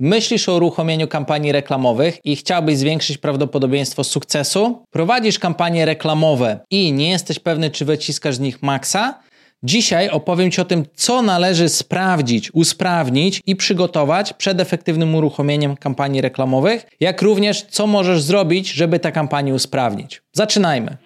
Myślisz o uruchomieniu kampanii reklamowych i chciałbyś zwiększyć prawdopodobieństwo sukcesu? Prowadzisz kampanie reklamowe i nie jesteś pewny, czy wyciskasz z nich maksa? Dzisiaj opowiem Ci o tym, co należy sprawdzić, usprawnić i przygotować przed efektywnym uruchomieniem kampanii reklamowych, jak również co możesz zrobić, żeby te kampanie usprawnić. Zaczynajmy.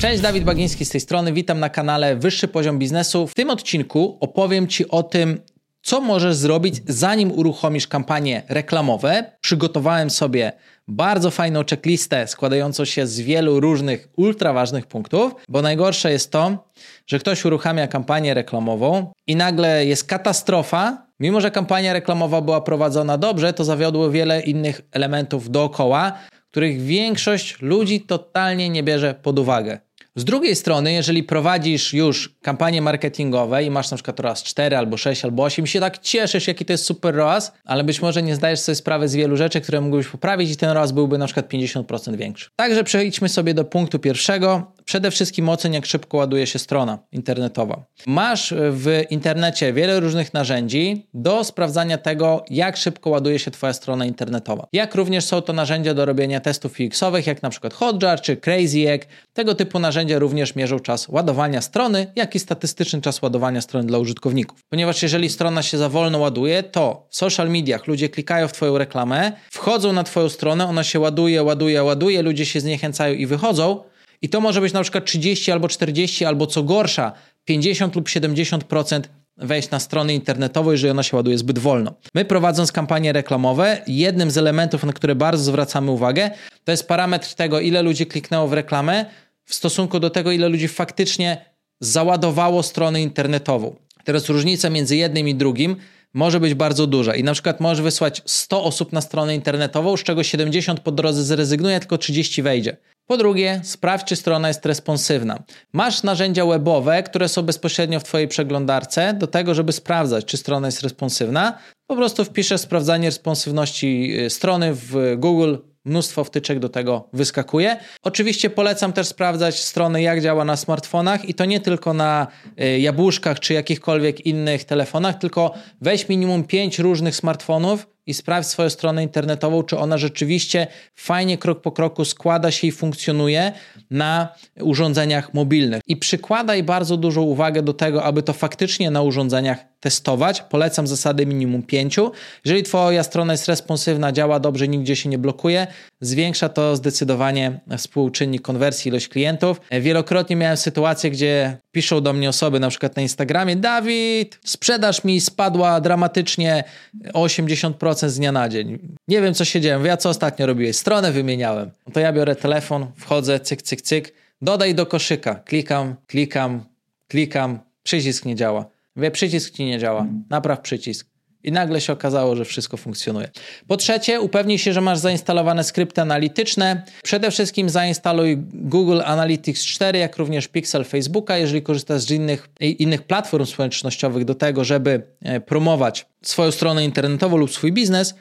Cześć, Dawid Bagiński z tej strony. Witam na kanale Wyższy Poziom Biznesu. W tym odcinku opowiem Ci o tym, co możesz zrobić, zanim uruchomisz kampanie reklamowe. Przygotowałem sobie bardzo fajną checklistę składającą się z wielu różnych ultra ważnych punktów, bo najgorsze jest to, że ktoś uruchamia kampanię reklamową i nagle jest katastrofa. Mimo, że kampania reklamowa była prowadzona dobrze, to zawiodło wiele innych elementów dookoła, których większość ludzi totalnie nie bierze pod uwagę. Z drugiej strony, jeżeli prowadzisz już kampanie marketingowe i masz na przykład ROAS 4 albo 6 albo 8 i się tak cieszysz, jaki to jest super ROAS, ale być może nie zdajesz sobie sprawy z wielu rzeczy, które mógłbyś poprawić i ten ROAS byłby na przykład 50% większy. Także przejdźmy sobie do punktu pierwszego. Przede wszystkim ocen, jak szybko ładuje się strona internetowa. Masz w internecie wiele różnych narzędzi do sprawdzania tego, jak szybko ładuje się Twoja strona internetowa. Jak również są to narzędzia do robienia testów UX-owych, jak na przykład Hotjar czy Crazy Egg. Tego typu narzędzia również mierzą czas ładowania strony, jak i statystyczny czas ładowania strony dla użytkowników. Ponieważ jeżeli strona się za wolno ładuje, to w social mediach ludzie klikają w Twoją reklamę, wchodzą na Twoją stronę, ona się ładuje, ładuje, ładuje, ludzie się zniechęcają i wychodzą, i to może być na przykład 30 albo 40, albo co gorsza, 50 lub 70% wejść na stronę internetową, jeżeli ona się ładuje zbyt wolno. My prowadząc kampanie reklamowe, jednym z elementów, na które bardzo zwracamy uwagę, to jest parametr tego, ile ludzi kliknęło w reklamę w stosunku do tego, ile ludzi faktycznie załadowało stronę internetową. Teraz różnica między jednym i drugim może być bardzo duża i na przykład możesz wysłać 100 osób na stronę internetową, z czego 70 po drodze zrezygnuje, tylko 30 wejdzie. Po drugie, sprawdź, czy strona jest responsywna. Masz narzędzia webowe, które są bezpośrednio w Twojej przeglądarce do tego, żeby sprawdzać, czy strona jest responsywna. Po prostu wpiszesz sprawdzanie responsywności y, strony w Google, mnóstwo wtyczek do tego wyskakuje. Oczywiście polecam też sprawdzać strony, jak działa na smartfonach i to nie tylko na y, jabłuszkach czy jakichkolwiek innych telefonach, tylko weź minimum 5 różnych smartfonów i sprawdź swoją stronę internetową, czy ona rzeczywiście fajnie krok po kroku składa się i funkcjonuje na urządzeniach mobilnych. I przykładaj bardzo dużą uwagę do tego, aby to faktycznie na urządzeniach testować. Polecam zasady minimum 5. Jeżeli Twoja strona jest responsywna, działa dobrze, nigdzie się nie blokuje, zwiększa to zdecydowanie współczynnik konwersji, ilość klientów. Wielokrotnie miałem sytuację, gdzie piszą do mnie osoby na przykład na Instagramie: Dawid, sprzedaż mi spadła dramatycznie o 80% z dnia na dzień. Nie wiem, co się dzieje. Ja co ostatnio robiłeś? Stronę wymieniałem. No to ja biorę telefon, wchodzę, cyk, cyk, cyk, dodaj do koszyka. Klikam, klikam, klikam, przycisk nie działa. Wie, przycisk ci nie działa. Napraw przycisk. I nagle się okazało, że wszystko funkcjonuje. Po trzecie, upewnij się, że masz zainstalowane skrypty analityczne. Przede wszystkim zainstaluj Google Analytics 4, jak również Pixel Facebooka, jeżeli korzystasz z innych, innych platform społecznościowych do tego, żeby e, promować swoją stronę internetową lub swój biznes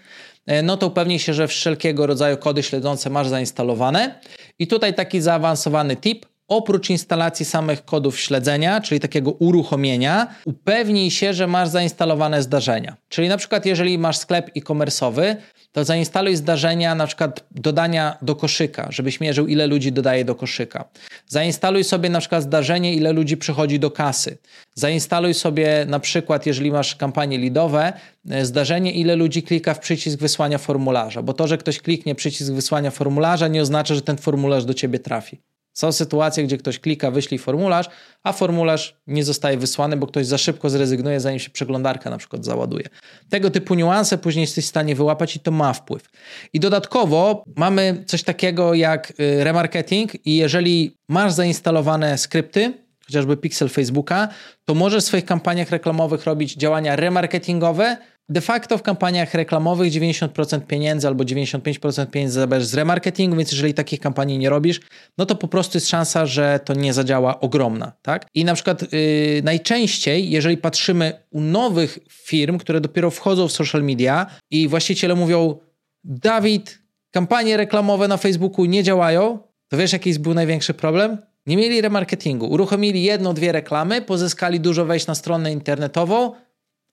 e, no to upewnij się, że wszelkiego rodzaju kody śledzące masz zainstalowane. I tutaj taki zaawansowany tip oprócz instalacji samych kodów śledzenia, czyli takiego uruchomienia, upewnij się, że masz zainstalowane zdarzenia. Czyli na przykład jeżeli masz sklep e-commerce'owy, to zainstaluj zdarzenia na przykład dodania do koszyka, żebyś mierzył ile ludzi dodaje do koszyka. Zainstaluj sobie na przykład zdarzenie ile ludzi przychodzi do kasy. Zainstaluj sobie na przykład, jeżeli masz kampanie lidowe, e, zdarzenie ile ludzi klika w przycisk wysłania formularza, bo to, że ktoś kliknie przycisk wysłania formularza nie oznacza, że ten formularz do ciebie trafi. Są sytuacje, gdzie ktoś klika, wyślij formularz, a formularz nie zostaje wysłany, bo ktoś za szybko zrezygnuje, zanim się przeglądarka na przykład załaduje. Tego typu niuanse później jesteś w stanie wyłapać i to ma wpływ. I dodatkowo mamy coś takiego jak y, remarketing i jeżeli masz zainstalowane skrypty, chociażby Pixel Facebooka, to możesz w swoich kampaniach reklamowych robić działania remarketingowe, de facto w kampaniach reklamowych 90% pieniędzy albo 95% pieniędzy zabierzesz z remarketingu, więc jeżeli takich kampanii nie robisz, no to po prostu jest szansa, że to nie zadziała ogromna, tak? I na przykład yy, najczęściej, jeżeli patrzymy u nowych firm, które dopiero wchodzą w social media i właściciele mówią, Dawid, kampanie reklamowe na Facebooku nie działają, to wiesz jaki był największy problem? Nie mieli remarketingu. Uruchomili jedną, dwie reklamy, pozyskali dużo wejść na stronę internetową,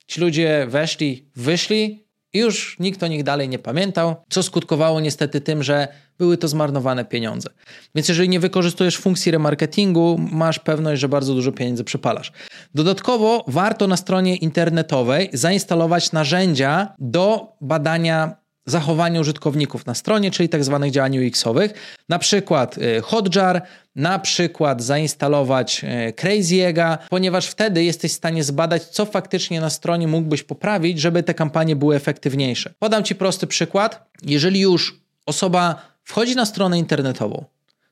Ci ludzie weszli, wyszli i już nikt o nich dalej nie pamiętał, co skutkowało niestety tym, że były to zmarnowane pieniądze. Więc jeżeli nie wykorzystujesz funkcji remarketingu, masz pewność, że bardzo dużo pieniędzy przypalasz. Dodatkowo warto na stronie internetowej zainstalować narzędzia do badania zachowania użytkowników na stronie, czyli tak zwanych działań UX-owych. Na przykład y, Hotjar, na przykład zainstalować y, Crazy'ego, ponieważ wtedy jesteś w stanie zbadać, co faktycznie na stronie mógłbyś poprawić, żeby te kampanie były efektywniejsze. Podam Ci prosty przykład. Jeżeli już osoba wchodzi na stronę internetową,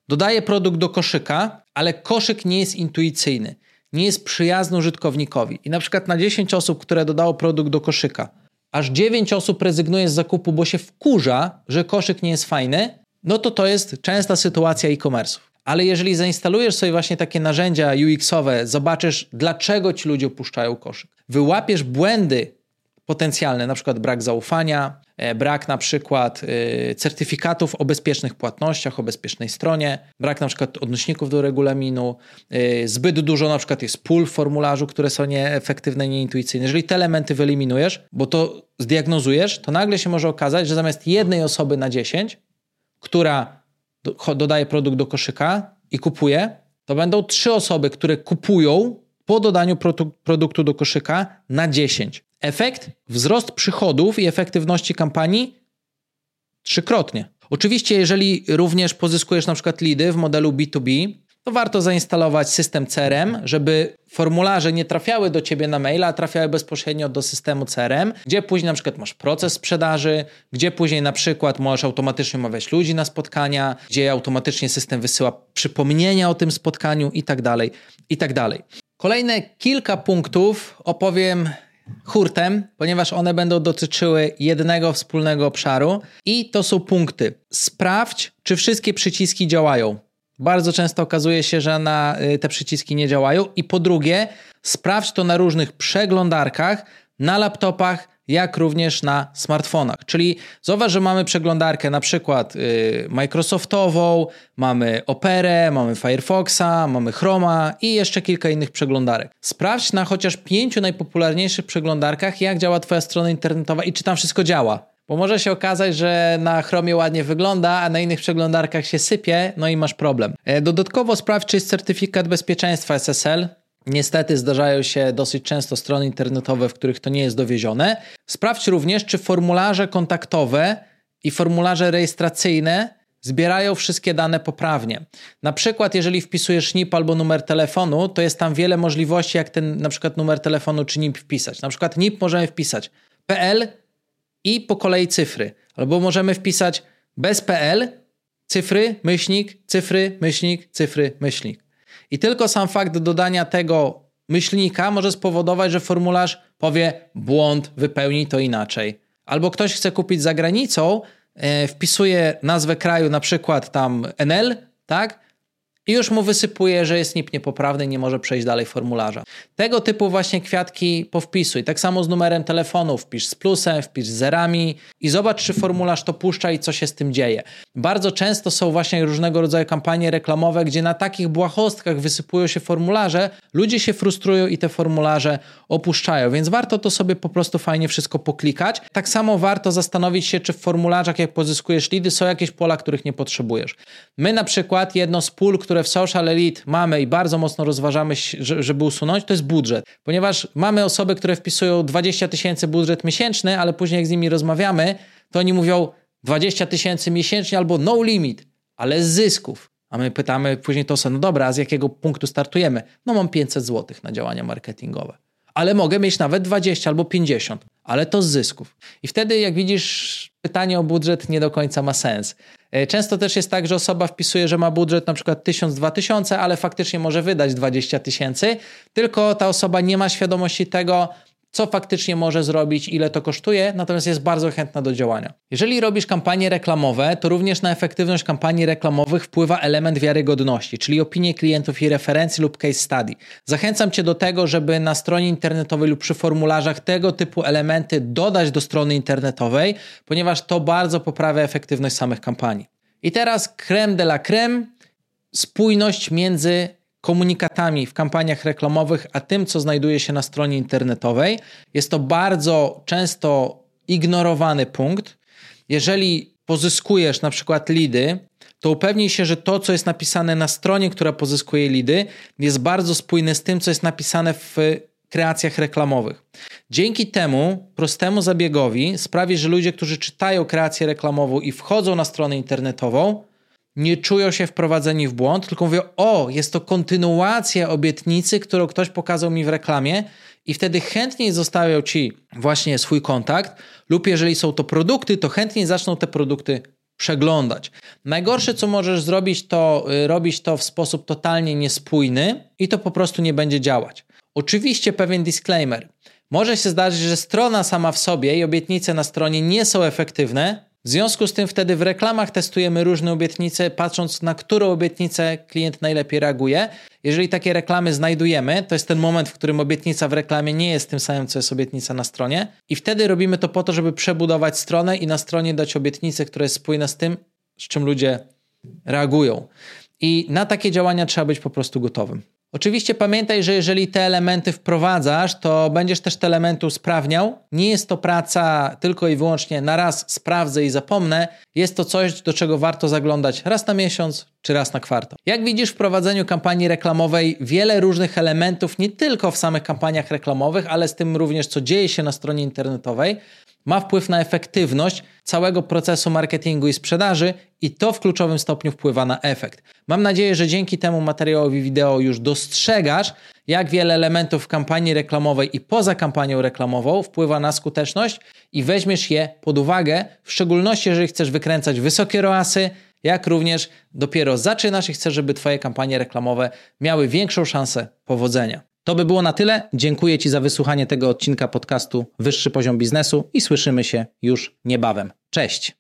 dodaje produkt do koszyka, ale koszyk nie jest intuicyjny, nie jest przyjazny użytkownikowi i na przykład na 10 osób, które dodało produkt do koszyka, aż 9 osób rezygnuje z zakupu, bo się wkurza, że koszyk nie jest fajny, no to to jest częsta sytuacja e-commerce'ów. Ale jeżeli zainstalujesz sobie właśnie takie narzędzia UX-owe, zobaczysz, dlaczego ci ludzie opuszczają koszyk, wyłapiesz błędy potencjalne, na przykład brak zaufania, brak na przykład e, certyfikatów o bezpiecznych płatnościach, o bezpiecznej stronie, brak na przykład odnośników do regulaminu, e, zbyt dużo na przykład jest pól w formularzu, które są nieefektywne, nieintuicyjne. Jeżeli te elementy wyeliminujesz, bo to zdiagnozujesz, to nagle się może okazać, że zamiast jednej osoby na 10, która dodaje produkt do koszyka i kupuje, to będą trzy osoby, które kupują po dodaniu produktu do koszyka na 10. Efekt? Wzrost przychodów i efektywności kampanii trzykrotnie. Oczywiście, jeżeli również pozyskujesz na przykład lidy w modelu B2B, to warto zainstalować system CRM, żeby formularze nie trafiały do ciebie na maila, a trafiały bezpośrednio do systemu CRM, gdzie później na przykład masz proces sprzedaży, gdzie później na przykład możesz automatycznie umawiać ludzi na spotkania, gdzie automatycznie system wysyła przypomnienia o tym spotkaniu i tak dalej, i tak dalej. Kolejne kilka punktów opowiem hurtem, ponieważ one będą dotyczyły jednego wspólnego obszaru i to są punkty. Sprawdź, czy wszystkie przyciski działają. Bardzo często okazuje się, że na y, te przyciski nie działają. I po drugie, sprawdź to na różnych przeglądarkach, na laptopach, jak również na smartfonach. Czyli zauważ, że mamy przeglądarkę na przykład y, Microsoftową, mamy Operę, mamy Firefoxa, mamy Chroma i jeszcze kilka innych przeglądarek. Sprawdź na chociaż pięciu najpopularniejszych przeglądarkach, jak działa Twoja strona internetowa i czy tam wszystko działa. Bo może się okazać, że na Chromie ładnie wygląda, a na innych przeglądarkach się sypie, no i masz problem. E, dodatkowo sprawdź, czy jest certyfikat bezpieczeństwa SSL. Niestety zdarzają się dosyć często strony internetowe, w których to nie jest dowiezione. Sprawdź również, czy formularze kontaktowe i formularze rejestracyjne zbierają wszystkie dane poprawnie. Na przykład, jeżeli wpisujesz NIP albo numer telefonu, to jest tam wiele możliwości, jak ten na przykład numer telefonu czy NIP wpisać. Na przykład NIP możemy wpisać PL i po kolei cyfry, albo możemy wpisać bez PL, cyfry, myślnik, cyfry, myślnik, cyfry, myślnik. I tylko sam fakt dodania tego myślnika może spowodować, że formularz powie błąd, wypełnij to inaczej. Albo ktoś chce kupić za granicą, e, wpisuje nazwę kraju, na przykład tam NL, tak? i już mu wysypuje, że jest NIP niepoprawny nie może przejść dalej formularza. Tego typu właśnie kwiatki powpisuj. Tak samo z numerem telefonu, wpisz z plusem, wpisz z zerami i zobacz, czy formularz to puszcza i co się z tym dzieje. Bardzo często są właśnie różnego rodzaju kampanie reklamowe, gdzie na takich błahostkach wysypują się formularze, ludzie się frustrują i te formularze opuszczają, więc warto to sobie po prostu fajnie wszystko poklikać. Tak samo warto zastanowić się, czy w formularzach, jak pozyskujesz lidy, są jakieś pola, których nie potrzebujesz. My na przykład jedno z pól, które w Social Elite mamy i bardzo mocno rozważamy, żeby usunąć, to jest budżet. Ponieważ mamy osoby, które wpisują 20 tysięcy budżet miesięczny, ale później jak z nimi rozmawiamy, to oni mówią 20 tysięcy miesięcznie albo no limit, ale z zysków. A my pytamy później to, no dobra, a z jakiego punktu startujemy? No mam 500 zł na działania marketingowe. Ale mogę mieć nawet 20 albo 50, ale to z zysków. I wtedy, jak widzisz, pytanie o budżet nie do końca ma sens. E, często też jest tak, że osoba wpisuje, że ma budżet na przykład 1000-2000, ale faktycznie może wydać 20 tysięcy, tylko ta osoba nie ma świadomości tego, co faktycznie może zrobić, ile to kosztuje, natomiast jest bardzo chętna do działania. Jeżeli robisz kampanie reklamowe, to również na efektywność kampanii reklamowych wpływa element wiarygodności, czyli opinie klientów i referencji lub case study. Zachęcam Cię do tego, żeby na stronie internetowej lub przy formularzach tego typu elementy dodać do strony internetowej, ponieważ to bardzo poprawia efektywność samych kampanii. I teraz creme de la creme, spójność między komunikatami w kampaniach reklamowych, a tym, co znajduje się na stronie internetowej. Jest to bardzo często ignorowany punkt. Jeżeli pozyskujesz na przykład lidy, to upewnij się, że to, co jest napisane na stronie, która pozyskuje lidy, jest bardzo spójne z tym, co jest napisane w kreacjach reklamowych. Dzięki temu prostemu zabiegowi sprawi, że ludzie, którzy czytają kreację reklamową i wchodzą na stronę internetową, nie czują się wprowadzeni w błąd, tylko mówią: O, jest to kontynuacja obietnicy, którą ktoś pokazał mi w reklamie, i wtedy chętniej zostawią ci właśnie swój kontakt, lub jeżeli są to produkty, to chętniej zaczną te produkty przeglądać. Najgorsze, co możesz zrobić, to y, robić to w sposób totalnie niespójny i to po prostu nie będzie działać. Oczywiście pewien disclaimer. Może się zdarzyć, że strona sama w sobie i obietnice na stronie nie są efektywne. W związku z tym wtedy w reklamach testujemy różne obietnice, patrząc na którą obietnicę klient najlepiej reaguje. Jeżeli takie reklamy znajdujemy, to jest ten moment, w którym obietnica w reklamie nie jest tym samym, co jest obietnica na stronie. I wtedy robimy to po to, żeby przebudować stronę i na stronie dać obietnicę, która jest spójna z tym, z czym ludzie reagują. I na takie działania trzeba być po prostu gotowym. Oczywiście pamiętaj, że jeżeli te elementy wprowadzasz, to będziesz też te elementy usprawniał. Nie jest to praca tylko i wyłącznie na raz sprawdzę i zapomnę. Jest to coś, do czego warto zaglądać raz na miesiąc czy raz na kwartał. Jak widzisz w prowadzeniu kampanii reklamowej wiele różnych elementów, nie tylko w samych kampaniach reklamowych, ale z tym również co dzieje się na stronie internetowej, ma wpływ na efektywność całego procesu marketingu i sprzedaży i to w kluczowym stopniu wpływa na efekt. Mam nadzieję, że dzięki temu materiałowi wideo już dostrzegasz, jak wiele elementów w kampanii reklamowej i poza kampanią reklamową wpływa na skuteczność i weźmiesz je pod uwagę, w szczególności jeżeli chcesz wykręcać wysokie roasy, jak również dopiero zaczynasz i chcesz, żeby Twoje kampanie reklamowe miały większą szansę powodzenia. To by było na tyle. Dziękuję Ci za wysłuchanie tego odcinka podcastu Wyższy Poziom Biznesu i słyszymy się już niebawem. Cześć!